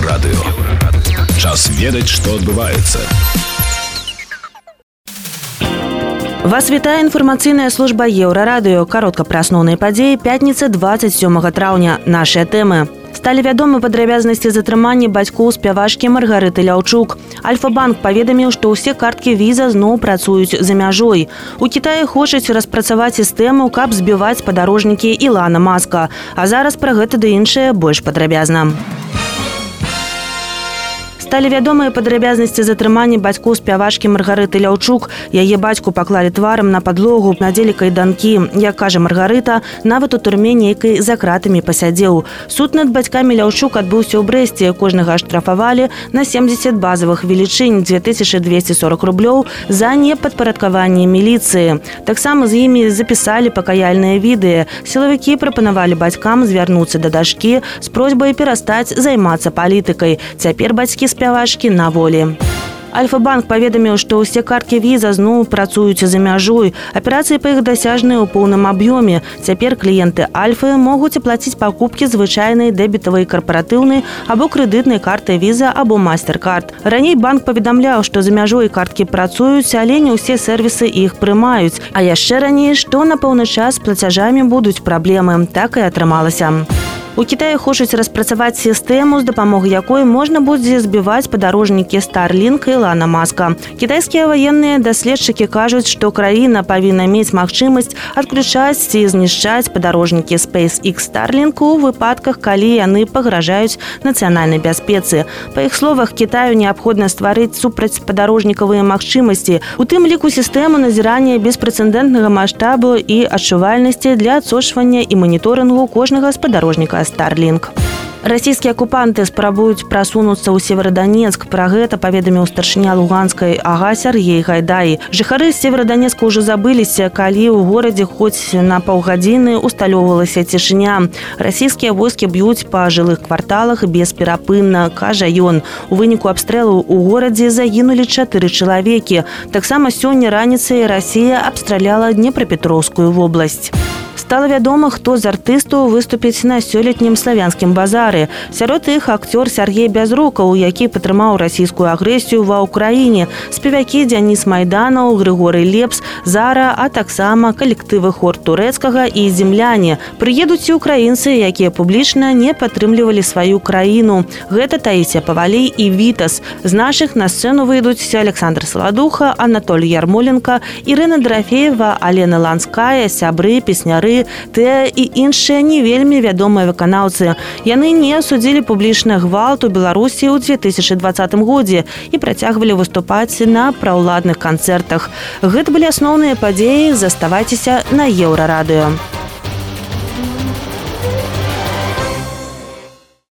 Еўрарадыё. Час ведаць, што адбываецца. Вас вітае інфармацыйная служба еўрарадыё. Каротка пра асноўныя падзеі пятніцы 27 траўня. Нашыя тэмы. Сталі вядомы падрабязнасці затрымання бацькоў спявашкі маргарыты ляўчук. Альфа-банк паведаміў што ўсе карткі віза зноў працуюць за мяжой. У кітаі хочуць распрацаваць сістэму каб збіваць падарожнікі ілана маска. А зараз пра гэта ды іншае больш падрабязна. у сталі вядомыя падрабязнасці затрымання бацьку спявашкі маргарыты ляўчук. Яе бацьку паклалі тварам на падлогу надзелі кайданкі. Як кажа маргарыта нават у турме нейкай за кратамі пасядзеў. Суд над бацькамі ляўчук адбыўся ў брэсце. Кожнага штрафавалі на 70 базовых велічынь 2240 рублёў за непадпарадкаванне міліцыі. Таксама з імі запісалі пакаяльныя відэа. Сілавікі прапанавалі бацькам звярнуцца да дашкі з просьбай перастаць займацца палітыкай. Цяпер бацькі з спявачкі на волі. Альфа-банк паведаміў, што ўсе карткі віза зноў працуюць за мяжой. Аперацыі па іх дасяжныя ў поўным аб'ёме. Цяпер кліенты альфы могуць аплаціць пакупкі звычайнай дэбітавай карпаратыўнай або крэдытнай картай віза або мастер-карт. Раней банк паведамляў, што за мяжой карткі працуюць, але не ўсе сервісы іх прымаюць. А яшчэ раней, што на пэўны час плацяжамі будуць праблемы, так і атрымалася. У Китаі хочуць распрацаваць сістэму, з дапамогай якой можна будзе збіваць падарожнікі Старлінг і Лана Маска. Кітайскія ваенныя даследчыкі кажуць, што краіна павінна мець магчымасць адключаць ці знішчаць падарожнікі SpaceX Старлінг у выпадках, калі яны пагражаюць нацыянальнай бяспецы. Па іх словах Кітаю неабходна стварыць супраць падарожнікавыя магчымасці. У тым ліку сістэму назірання беспрэцэдэнтнага маштабу і адчувальнасці для адсочвання і маніторынгу кожнага спадарожніка Starlink. расійскія акупанты спрабуюць прасунуцца ў севераданецк пра гэта паведаміў старшыня луганскай ага Сергей гайдаі жыхары севераданецка ўжо забыліся калі ў горадзе хоць на паўгадзіны усталёўвалася цішыня расійскія войскі б'юць па жылых кварталах бесперапынна кажа ён у выніку абстрэлу у горадзе загінулі чатыры чалавекі таксама сёння раніцай Росія абстраляла днепрапетроўскую вобласць стала вядома хто з артыстаў выступіць на сёлетнім славянскім базары. Сярод іх акцёр Сергей бязрукаў які падтрымаў расійскую агрэсію ва ўкраіне. Спевякі дзяніс майданаў грыгорый лепс зара а таксама калектывы хор турэцкага і земляне. Прыедуць і украінцы якія публічна не падтрымлівалі сваю краіну. Гэта таіся павалей і вітас. З нашых на сцэну выйдуць александр саладуха анатоль ярмоленко Ірына драфеева алена ланская сябры песняры тыя і іншыя не вельмі вядомыя выканаўцы. Яны не асудзілі публічны гвалт у Беларусі ў 2020 годзе і працягвалі выступаць на праўладных канцэртах. Гэта былі асноўныя падзеі, заставайцеся на еўрарадыё.